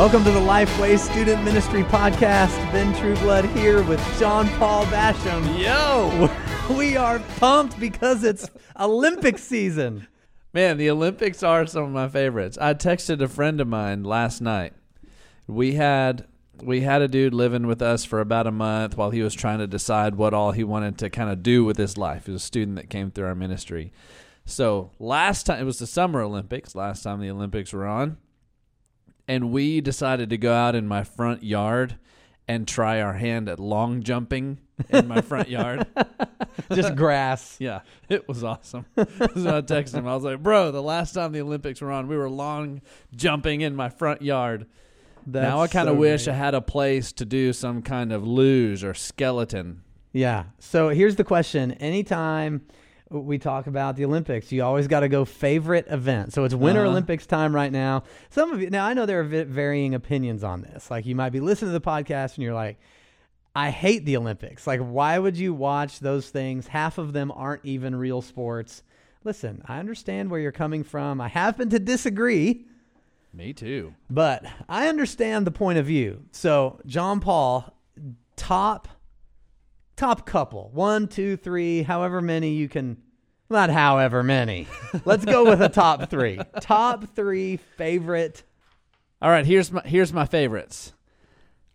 Welcome to the Lifeway Student Ministry Podcast. Ben Trueblood here with John Paul Basham. Yo, We are pumped because it's Olympic season. man, the Olympics are some of my favorites. I texted a friend of mine last night. We had we had a dude living with us for about a month while he was trying to decide what all he wanted to kind of do with his life. He was a student that came through our ministry. So last time it was the Summer Olympics. Last time the Olympics were on, and we decided to go out in my front yard and try our hand at long jumping in my front yard. Just grass. Yeah, it was awesome. so I texted him. I was like, "Bro, the last time the Olympics were on, we were long jumping in my front yard. now I kind of so wish great. I had a place to do some kind of luge or skeleton. Yeah. So here's the question. Anytime we talk about the Olympics, you always got to go favorite event. So it's Winter Uh-huh. Olympics time right now. Some of you, now I know there are varying opinions on this. Like you might be listening to the podcast and you're like, I hate the Olympics. Like, why would you watch those things? Half of them aren't even real sports. Listen, I understand where you're coming from. I happen to disagree. Me too. But I understand the point of view. So, John Paul, top top couple. One, two, three, however many you can not however many. Let's go with a top three. Top three favorite. All right, here's my here's my favorites.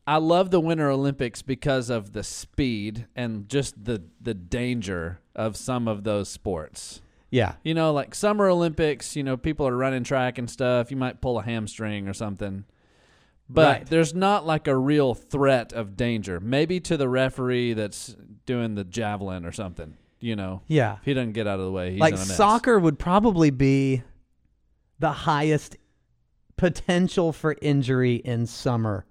I love the Winter Olympics because of the speed and just the the danger of some of those sports. Yeah. You know, like Summer Olympics, you know, people are running track and stuff. You might pull a hamstring or something. But Right. there's not like a real threat of danger. Maybe to the referee that's doing the javelin or something, you know. Yeah. If he doesn't get out of the way, he's like in a mess. soccer would probably be the highest potential for injury in summer.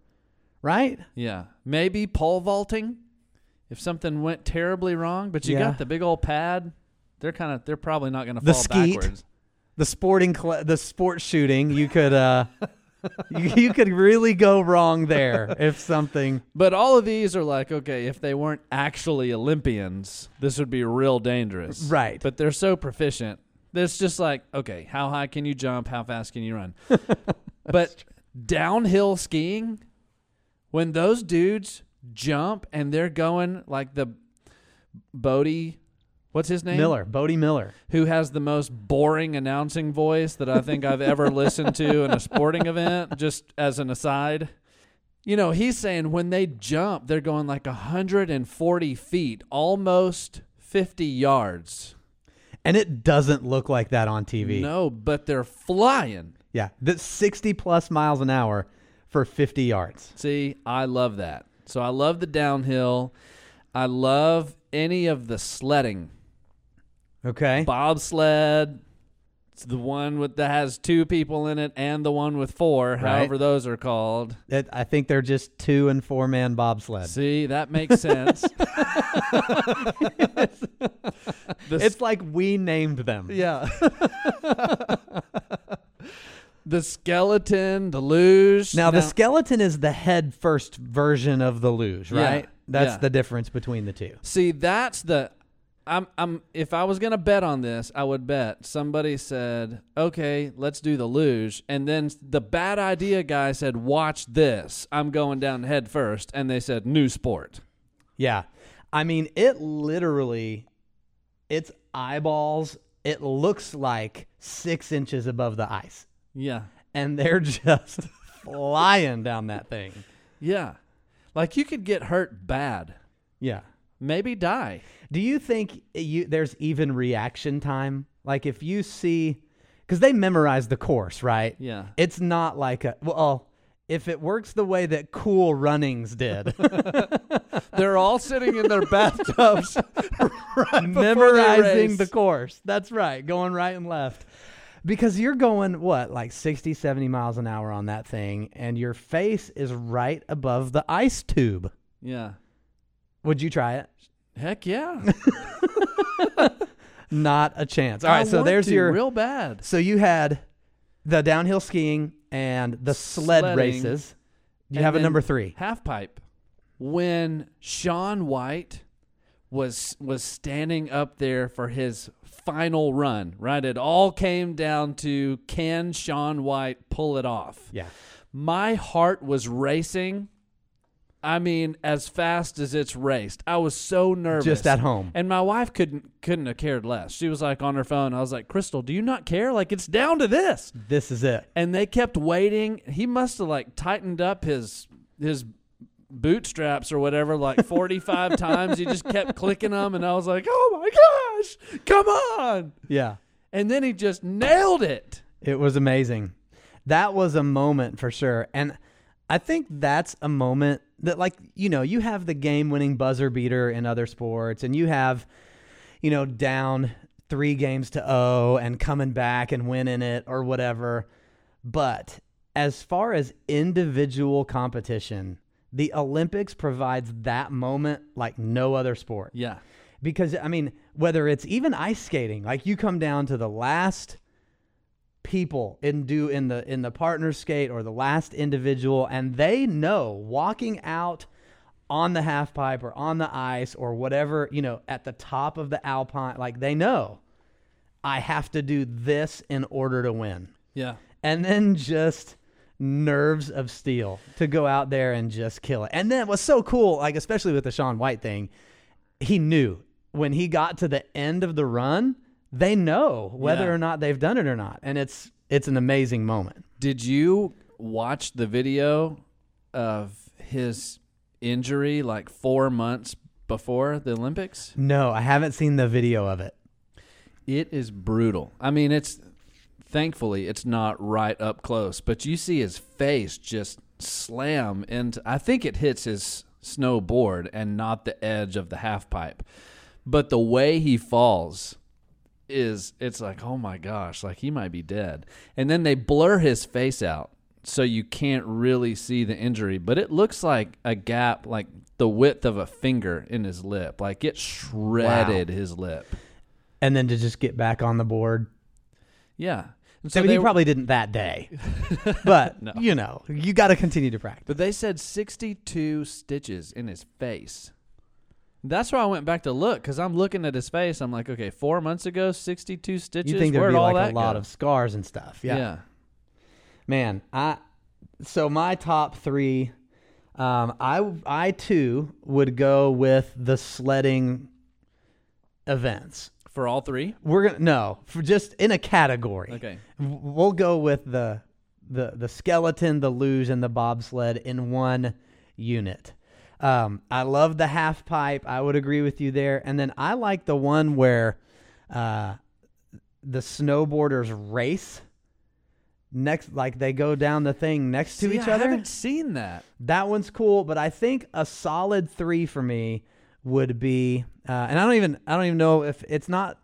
Right? Yeah. Maybe pole vaulting if something went terribly wrong, but you Yeah. got the big old pad. They're kind of they're probably not going to fall skeet. backwards. the sporting cl- the sport shooting you could uh you, you could really go wrong there if something But all of these are like, okay, if they weren't actually Olympians, this would be real dangerous. Right. But they're so proficient. It's just like, okay, how high can you jump? How fast can you run? but downhill skiing, when those dudes jump and they're going like the Bode, what's his name? Miller Bode Miller Who has the most boring announcing voice that I think I've ever listened to in a sporting event, just as an aside. You know, he's saying when they jump, they're going like 140 feet, almost 50 yards. and it doesn't look like that on TV No, but they're flying. yeah that's 60 plus miles an hour for 50 yards See, I love that. So I love the downhill. I love any of the sledding. Okay Bobsled. It's the one with that has two people in it and the one with four, however those are called. It- I think they're just two and four man bobsled See, that makes sense. The it's like we named them Yeah. the skeleton, the luge. now the skeleton is the head first version of the luge Yeah, right that's yeah. the difference between the two See, that's the I'm I'm if I was going to bet on this, I would bet somebody said, "Okay, let's do the luge." And then the bad idea guy said, "Watch this. I'm going down head first. And they said, "New sport." Yeah. I mean, it literally, its eyeballs, it looks like six inches above the ice. Yeah. And they're just flying down that thing. Yeah. Like you could get hurt bad. Yeah. Maybe die. Do you think you there's even reaction time? Like if you see, because they memorize the course, right? Yeah. It's not like a, well, if it works the way that Cool Runnings did, They're all sitting in their bathtubs memorizing race. the course. That's right, going right and left. Because you're going, what, like 60, 70 miles an hour on that thing, and your face is right above the ice tube. Yeah. Would you try it? Heck yeah. Not a chance. All right, I so want there's to your. real bad. so you had the downhill skiing and the sled Sledding. races. Do you And have a then number three? Half pipe. When Shaun White was was standing up there for his final run. Right, it all came down to can Shaun White pull it off? Yeah. My heart was racing. I mean, as fast as it's raced. I was so nervous. Just at home. And my wife couldn't couldn't have cared less. She was like on her phone. I was like, "Crystal, do you not care? Like it's down to this." This is it. And they kept waiting. He must have like tightened up his his bootstraps or whatever like 45 times. He just kept clicking them and I was like, "Oh my gosh. Come on." Yeah. And then he just nailed it. It was amazing. That was a moment for sure. And I think that's a moment that, like, you know, you have the game winning buzzer beater in other sports, and you have, you know, down three games to O and coming back and winning it or whatever. But as far as individual competition, the Olympics provides that moment like no other sport Yeah. because I mean, whether it's even ice skating, like you come down to the last people in do in the in the partner skate or the last individual, and they know walking out on the half pipe or on the ice or whatever you know at the top of the alpine, like they know I have to do this in order to win, Yeah. and then just nerves of steel to go out there and just kill it. And then what's so cool, like especially with the Shaun White thing, he knew when he got to the end of the run, they know whether Yeah. or not they've done it or not. And it's it's an amazing moment. Did you watch the video of his injury like 4 months before the Olympics? No, I haven't seen the video of it. It is brutal. I mean, it's thankfully it's not right up close, but you see his face just slam and I think it hits his snowboard and not the edge of the half pipe. But the way he falls is it's like, "Oh my gosh, like he might be dead." And then they blur his face out so you can't really see the injury, but it looks like a gap like the width of a finger in his lip. Like it shredded his lip. And then to just get back on the board. Yeah. And So I mean, they he probably didn't that day. But No. you know, you got to continue to practice. But they said 62 stitches in his face. That's why I went back to look because I'm looking at his face. I'm like, okay, four months ago, 62 stitches. You think there'd Where'd be all like a lot go? of scars and stuff. yeah. yeah. Man, I so my top three, um, I I too would go with the sledding events. for all three. We're gonna no for just in a category. Okay, We'll go with the the the skeleton, the luge, and the bobsled in one unit. Um, I love the half pipe. I would agree with you there. And then I like the one where uh, the snowboarders race next, like they go down the thing next to See, each I other. I haven't seen that. That one's cool, but I think a solid three for me would be, uh, and I don't even, I don't even know if it's not.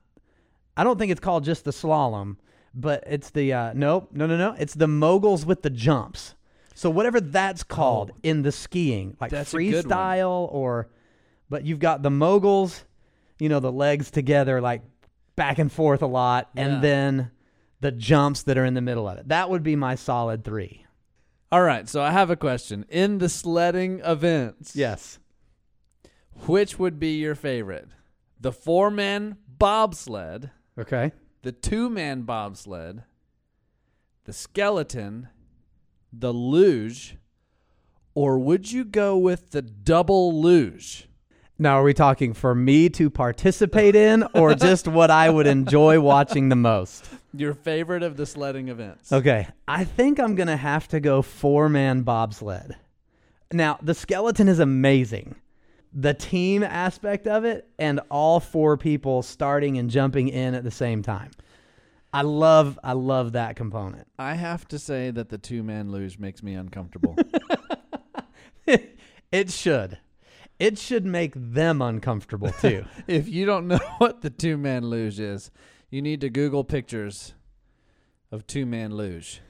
I don't think it's called just the slalom, but it's the uh, nope, no, no, no. It's the moguls with the jumps. So whatever that's oh, called Oh. in the skiing, like That's a good one. freestyle or, but you've got the moguls, you know, the legs together like back and forth a lot, Yeah. and then the jumps that are in the middle of it. That would be my solid three. All right, so I have a question. In the sledding events, Yes. which would be your favorite? The four man bobsled, Okay. the two man bobsled, the skeleton, the luge, or would you go with the double luge? Now, are we talking for me to participate in or just what I would enjoy watching the most? Your favorite of the sledding events? Okay. I think I'm going to have to go four man bobsled. Now, the skeleton is amazing. The team aspect of it and all four people starting and jumping in at the same time. I love I love that component. I have to say that the two man luge makes me uncomfortable. it should. It should make them uncomfortable too. if you don't know what the two man luge is, you need to Google pictures of two man luge.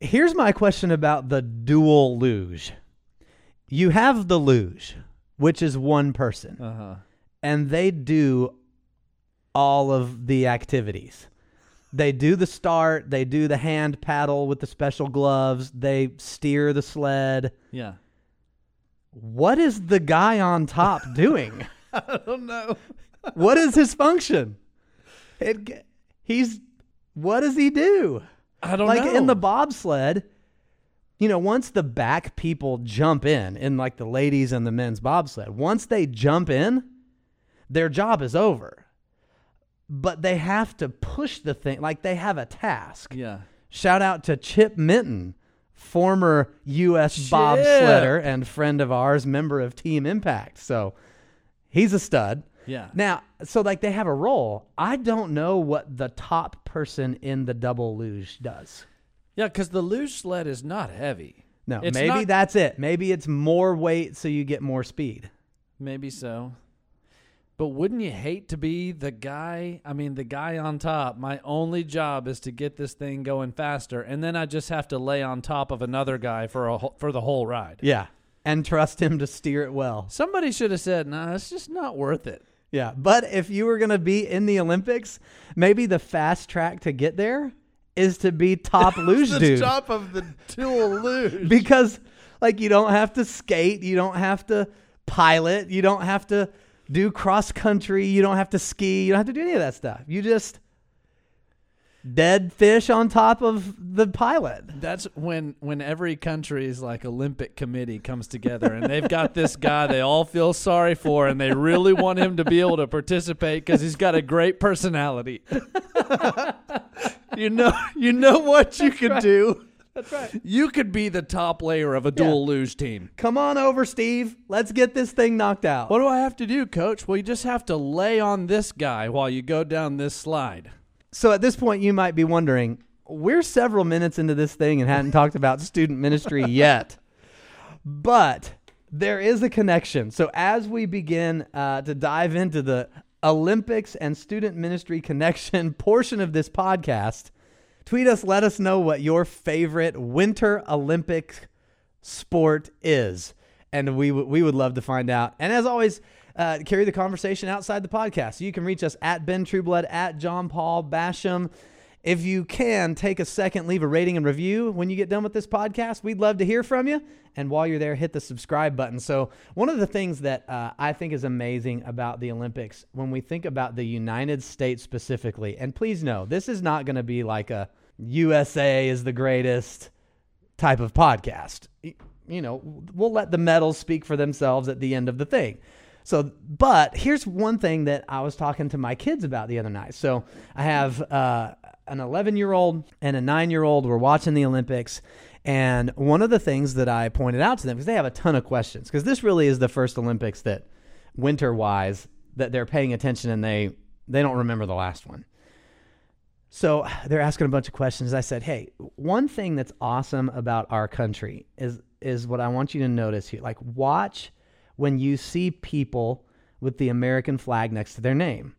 Here's my question about the dual luge. You have the luge, which is one person, Uh huh. and they do all of the activities. They do the start, they do the hand paddle with the special gloves, they steer the sled. Yeah. What is the guy on top doing? I don't know. what is his function? It, he's what does he do? I don't know. like know. in the bobsled, you know, once the back people jump in, in like the ladies and the men's bobsled, once they jump in, their job is over. But they have to push the thing, like they have a task. yeah. Shout out to Chip Minton, former U.S. Chip. bobsledder and friend of ours, member of Team Impact. So he's a stud. Yeah. Now, so like they have a role. I don't know what the top person in the double luge does. Yeah, because the luge sled is not heavy. No, It's maybe not- that's it. Maybe it's more weight so you get more speed. Maybe so. But wouldn't you hate to be the guy? I mean, the guy on top. My only job is to get this thing going faster, and then I just have to lay on top of another guy for a for the whole ride. Yeah. And trust him to steer it well. Somebody should have said, "Nah, it's just not worth it." Yeah. But if you were going to be in the Olympics, maybe the fast track to get there is to be top luge the dude. top of the dual luge. because like you don't have to skate, you don't have to pilot, you don't have to do cross country, you don't have to ski, you don't have to do any of that stuff. You just dead fish on top of the pilot. That's when when every country's like Olympic committee comes together and they've got this guy they all feel sorry for and they really want him to be able to participate because he's got a great personality. you know, you know what you could do. That's right. You could be the top layer of a dual luge team. Come on over, Steve. Let's get this thing knocked out. What do I have to do, coach? Well, you just have to lay on this guy while you go down this slide. So at this point, you might be wondering, we're several minutes into this thing and hadn't talked about student ministry yet. But there is a connection. So as we begin uh, to dive into the Olympics and student ministry connection portion of this podcast, tweet us, let us know what your favorite Winter Olympic sport is. And we, w- we would love to find out. And as always, uh, carry the conversation outside the podcast. You can reach us at Ben Trueblood, at John Paul Basham. If you can, take a second, leave a rating and review when you get done with this podcast. We'd love to hear from you. And while you're there, hit the subscribe button. So, one of the things that uh, I think is amazing about the Olympics, when we think about the United States specifically, and please know, this is not going to be like a USA is the greatest type of podcast. You know, we'll let the medals speak for themselves at the end of the thing. So, but here's one thing that I was talking to my kids about the other night. So, I have uh, an 11 year old and a nine year old. We're watching the Olympics. And one of the things that I pointed out to them, because they have a ton of questions, because this really is the first Olympics that winter wise that they're paying attention and they, they don't remember the last one. So they're asking a bunch of questions. I said, "Hey, one thing that's awesome about our country is is what I want you to notice here. Like watch when you see people with the American flag next to their name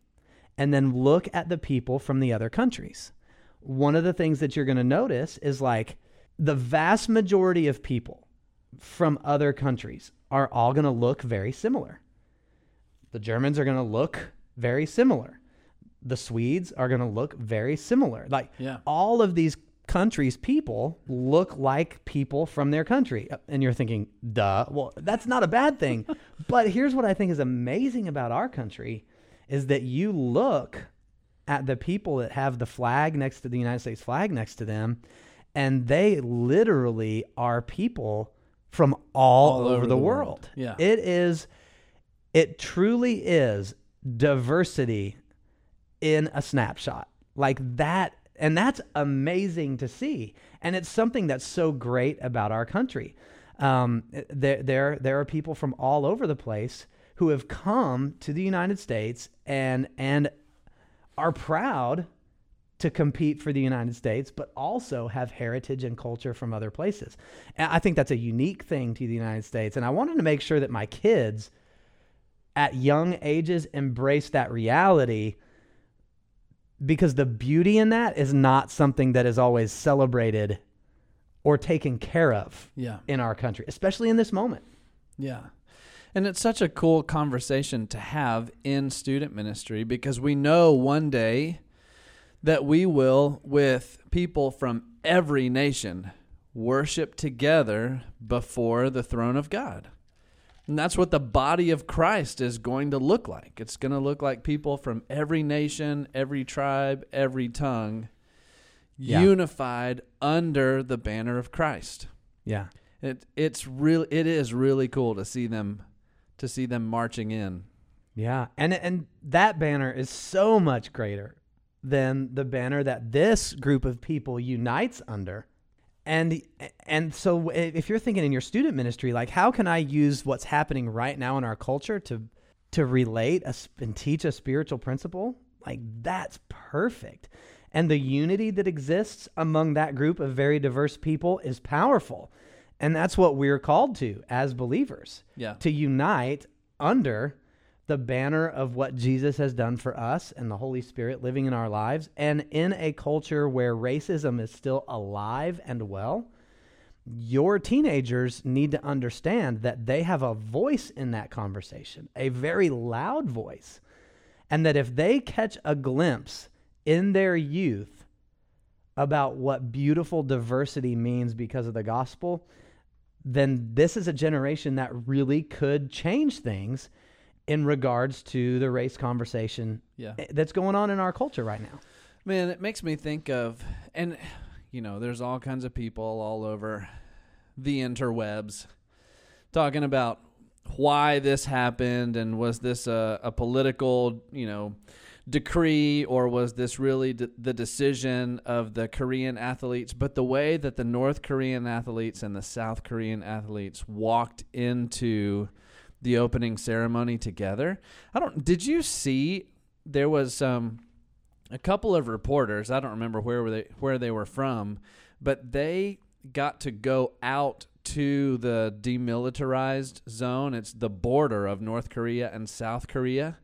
and then look at the people from the other countries. One of the things that you're going to notice is like the vast majority of people from other countries are all going to look very similar. The Germans are going to look very similar. The Swedes are going to look very similar. Like Yeah. all of these countries' people look like people from their country. Uh, and you're thinking, duh. Well, that's not a bad thing. but here's what I think is amazing about our country is that you look at the people that have the flag next to the United States flag next to them, and they literally are people from all, over, the, world. Yeah. It is, it truly is diversity in a snapshot. Like that, and that's amazing to see. And it's something that's so great about our country. Um, there, there, there are people from all over the place who have come to the United States and and are proud to compete for the United States, but also have heritage and culture from other places. And I think that's a unique thing to the United States. And I wanted to make sure that my kids at young ages embrace that reality because the beauty in that is not something that is always celebrated or taken care of Yeah. in our country, especially in this moment. Yeah. And it's such a cool conversation to have in student ministry because we know one day that we will, with people from every nation, worship together before the throne of God. And that's what the body of Christ is going to look like. It's going to look like people from every nation, every tribe, every tongue Yeah. unified under the banner of Christ. Yeah. It it's really it is really cool to see them to see them marching in. Yeah, and and that banner is so much greater than the banner that this group of people unites under. And and so if you're thinking in your student ministry, like how can I use what's happening right now in our culture to to relate a, and teach a spiritual principle? Like that's perfect. And the unity that exists among that group of very diverse people is powerful. And that's what we're called to as believers Yeah. to unite under the banner of what Jesus has done for us and the Holy Spirit living in our lives. And in a culture where racism is still alive and well, your teenagers need to understand that they have a voice in that conversation, a very loud voice. And that if they catch a glimpse in their youth about what beautiful diversity means because of the gospel, then this is a generation that really could change things in regards to the race conversation Yeah. Eh, that's going on in our culture right now. Man, it makes me think of, and you know, there's all kinds of people all over the interwebs talking about why this happened and was this a, a political, you know, decree or was this really d- the decision of the Korean athletes? But the way that the North Korean athletes and the South Korean athletes walked into the opening ceremony together, I don't. Did you see? There was um a couple of reporters. I don't remember where were they where they were from, but they got to go out to the demilitarized zone. It's the border of North Korea and South Korea,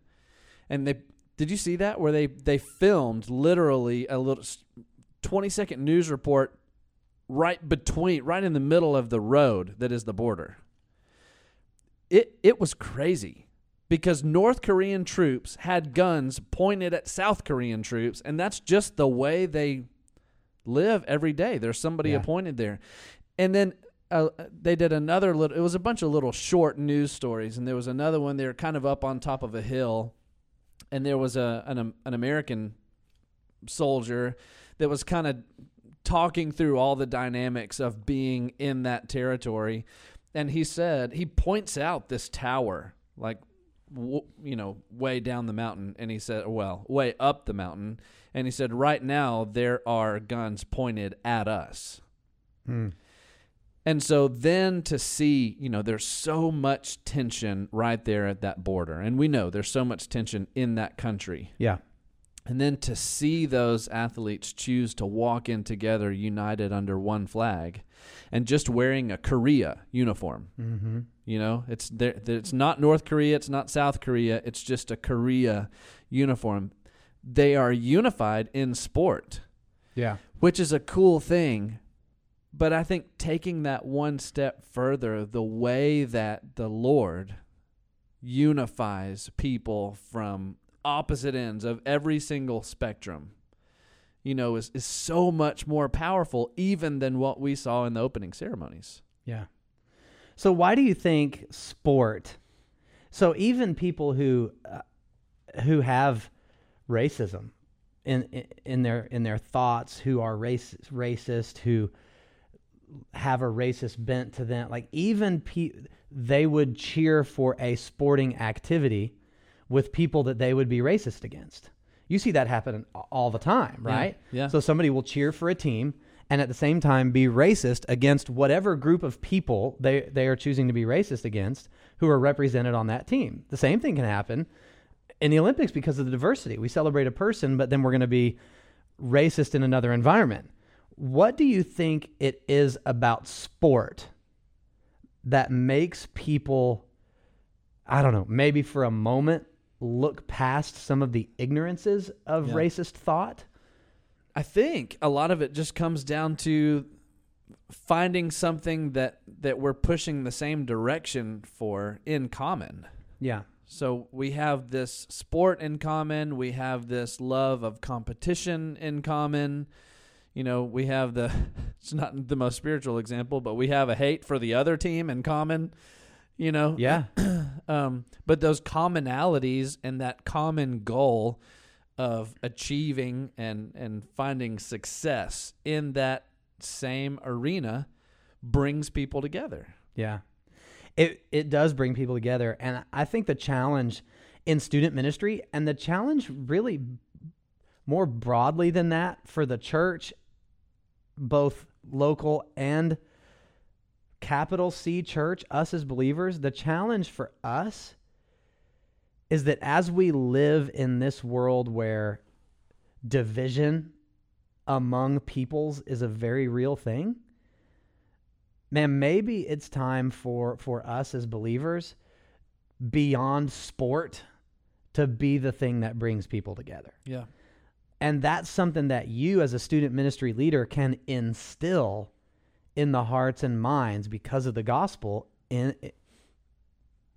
and they did you see that where they they filmed literally a little twenty second news report right between right in the middle of the road that is the border. It it was crazy because North Korean troops had guns pointed at South Korean troops, and that's just the way they live every day. There's somebody Yeah. appointed there, and then uh, they did another little. It was a bunch of little short news stories, and there was another one. They were kind of up on top of a hill, and there was a an, an American soldier that was kind of talking through all the dynamics of being in that territory and he said he points out this tower like w- you know way down the mountain and he said well way up the mountain and he said right now there are guns pointed at us hmm. and so then to see, you know, there's so much tension right there at that border. And we know there's so much tension in that country. Yeah. And then to see those athletes choose to walk in together united under one flag and just wearing a Korea uniform. Mm-hmm. You know, it's there it's not North Korea, it's not South Korea, it's just a Korea uniform. They are unified in sport Yeah. which is a cool thing. But I think taking that one step further, the way that the Lord unifies people from opposite ends of every single spectrum, you know, is, is so much more powerful even than what we saw in the opening ceremonies. Yeah. So why do you think sport? So even people who uh, who have racism in, in their in their thoughts, who are race, racist, who have a racist bent to them, like even pe- they would cheer for a sporting activity with people that they would be racist against. You see that happen all the time, right? yeah. So somebody will cheer for a team and at the same time be racist against whatever group of people they, they are choosing to be racist against who are represented on that team. The same thing can happen in the Olympics because of the diversity. We celebrate a person, but then we're going to be racist in another environment. What do you think it is about sport that makes people, I don't know, maybe for a moment look past some of the ignorances of Yeah. racist thought? I think a lot of it just comes down to finding something that that we're pushing the same direction for in common. Yeah. So we have this sport in common, we have this love of competition in common. You know, we have the it's not the most spiritual example, but we have a hate for the other team in common. You know. Yeah. Um, but those commonalities and that common goal of achieving and and finding success in that same arena brings people together. Yeah. It it does bring people together and I think the challenge in student ministry and the challenge really more broadly than that for the church both local and capital C church us as believers the challenge for us is that as we live in this world where division among peoples is a very real thing man, maybe it's time for for us as believers beyond sport to be the thing that brings people together. Yeah. And that's something that you as a student ministry leader can instill in the hearts and minds because of the gospel in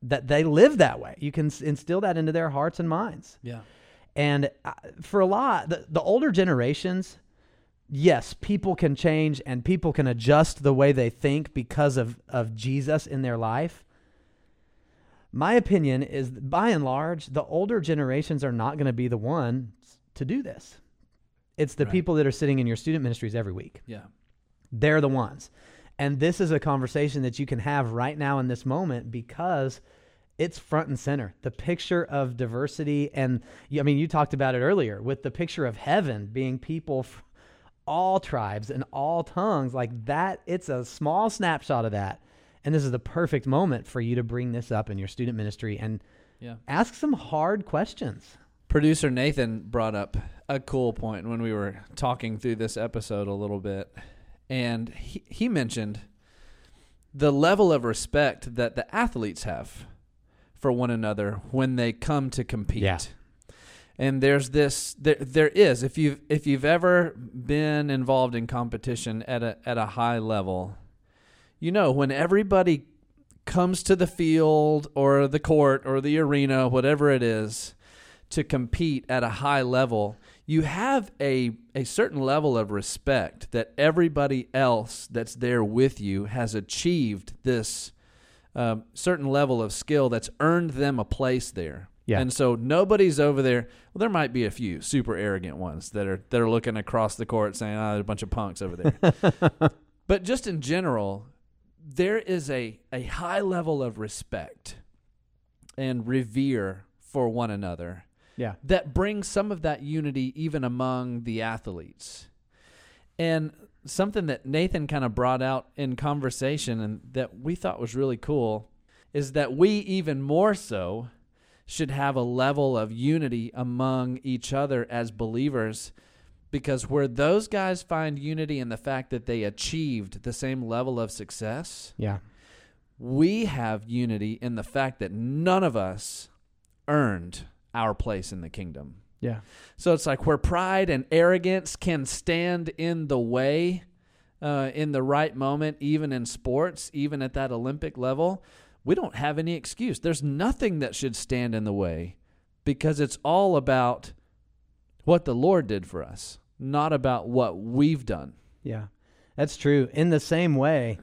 that they live that way. You can instill that into their hearts and minds. Yeah. And uh, for a lot, the, the older generations, yes, people can change and people can adjust the way they think because of, of Jesus in their life. My opinion is by and large, the older generations are not going to be the ones to do this. It's the Right. people that are sitting in your student ministries every week. Yeah. They're the ones. And this is a conversation that you can have right now in this moment because it's front and center. The picture of diversity and I mean you talked about it earlier with the picture of heaven being people all tribes and all tongues like that it's a small snapshot of that. And this is the perfect moment for you to bring this up in your student ministry and Yeah. ask some hard questions. Producer Nathan brought up a cool point when we were talking through this episode a little bit. And he, he mentioned the level of respect that the athletes have for one another when they come to compete. Yeah. And there's this there there is if you have if you've ever been involved in competition at a at a high level, you know when everybody comes to the field or the court or the arena, whatever it is, to compete at a high level, you have a, a certain level of respect that everybody else that's there with you has achieved this um, certain level of skill that's earned them a place there. Yeah. And so nobody's over there. Well, there might be a few super arrogant ones that are that are looking across the court saying, "Ah, there's a bunch of punks over there." but just in general, there is a, a high level of respect and revere for one another Yeah. that brings some of that unity even among the athletes. And something that Nathan kind of brought out in conversation and that we thought was really cool is that we even more so should have a level of unity among each other as believers because where those guys find unity in the fact that they achieved the same level of success, Yeah. we have unity in the fact that none of us earned our place in the kingdom. Yeah. So it's like where pride and arrogance can stand in the way uh, in the right moment, even in sports, even at that Olympic level, we don't have any excuse. There's nothing that should stand in the way because it's all about what the Lord did for us, not about what we've done. Yeah, that's true. In the same way,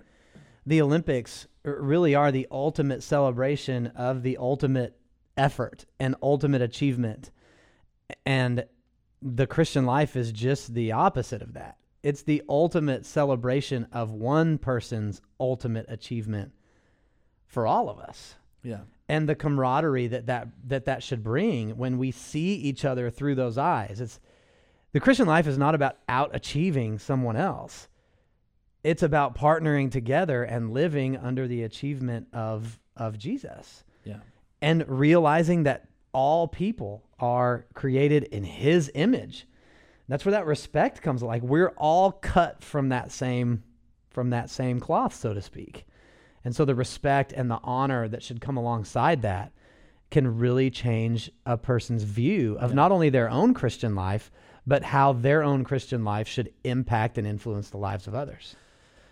the Olympics really are the ultimate celebration of the ultimate effort and ultimate achievement. And the Christian life is just the opposite of that. It's the ultimate celebration of one person's ultimate achievement for all of us Yeah. and the camaraderie that that that that should bring when we see each other through those eyes. It's the Christian life is not about out achieving someone else. It's about partnering together and living under the achievement of of Jesus Yeah. And realizing that all people are created in his image. That's where that respect comes like we're all cut from that same from that same cloth so to speak. And so the respect and the honor that should come alongside that can really change a person's view of Yeah. not only their own Christian life, but how their own Christian life should impact and influence the lives of others.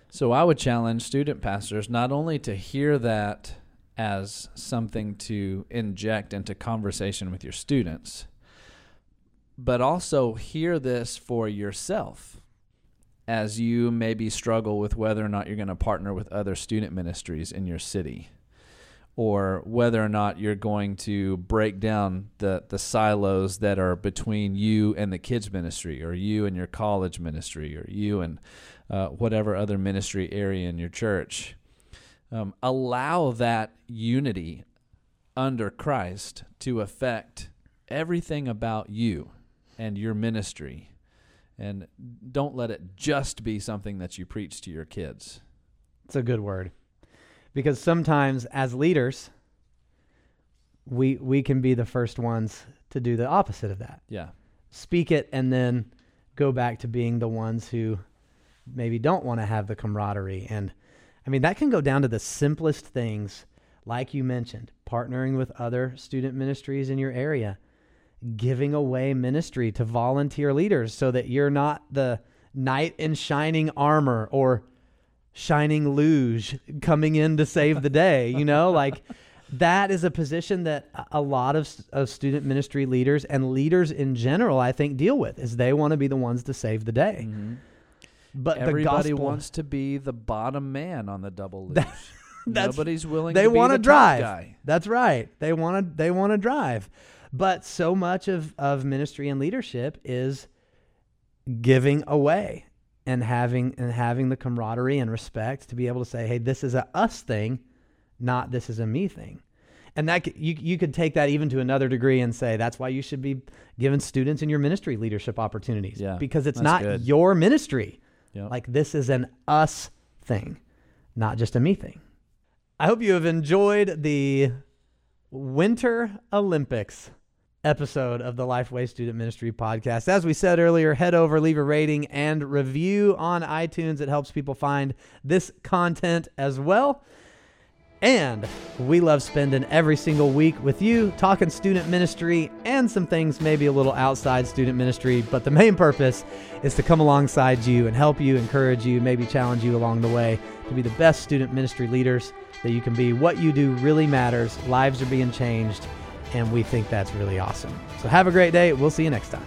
So I would challenge student pastors not only to hear that as something to inject into conversation with your students, but also hear this for yourself as you maybe struggle with whether or not you're going to partner with other student ministries in your city or whether or not you're going to break down the, the silos that are between you and the kids ministry or you and your college ministry or you and uh, whatever other ministry area in your church. Um, allow that unity under Christ to affect everything about you and your ministry. And don't let it just be something that you preach to your kids. It's a good word. Because sometimes as leaders, we we can be the first ones to do the opposite of that. Yeah. Speak it and then go back to being the ones who maybe don't want to have the camaraderie and I mean that can go down to the simplest things like you mentioned, partnering with other student ministries in your area, giving away ministry to volunteer leaders so that you're not the knight in shining armor or shining luge coming in to save the day, you know, like that is a position that a lot of, of student ministry leaders and leaders in general, I think, deal with is they want to be the ones to save the day. Mm-hmm. But everybody the wants to be the bottom man on the double luge. That's, Nobody's willing. They to want to to drive. Guy. That's right. They want to. They want to drive. But so much of of ministry and leadership is giving away and having and having the camaraderie and respect to be able to say, "Hey, this is a us thing, not this is a me thing." And that you you could take that even to another degree and say that's why you should be giving students in your ministry leadership opportunities. Yeah, because it's not good. your ministry. Yep. Like this is an us thing, not just a me thing. I hope you have enjoyed the Winter Olympics episode of the Lifeway Student Ministry podcast. As we said earlier, head over, leave a rating and review on iTunes. It helps people find this content as well. And we love spending every single week with you talking student ministry and some things maybe a little outside student ministry. But the main purpose is to come alongside you and help you, encourage you, maybe challenge you along the way to be the best student ministry leaders that you can be. What you do really matters, lives are being changed, and we think that's really awesome. So have a great day. We'll see you next time.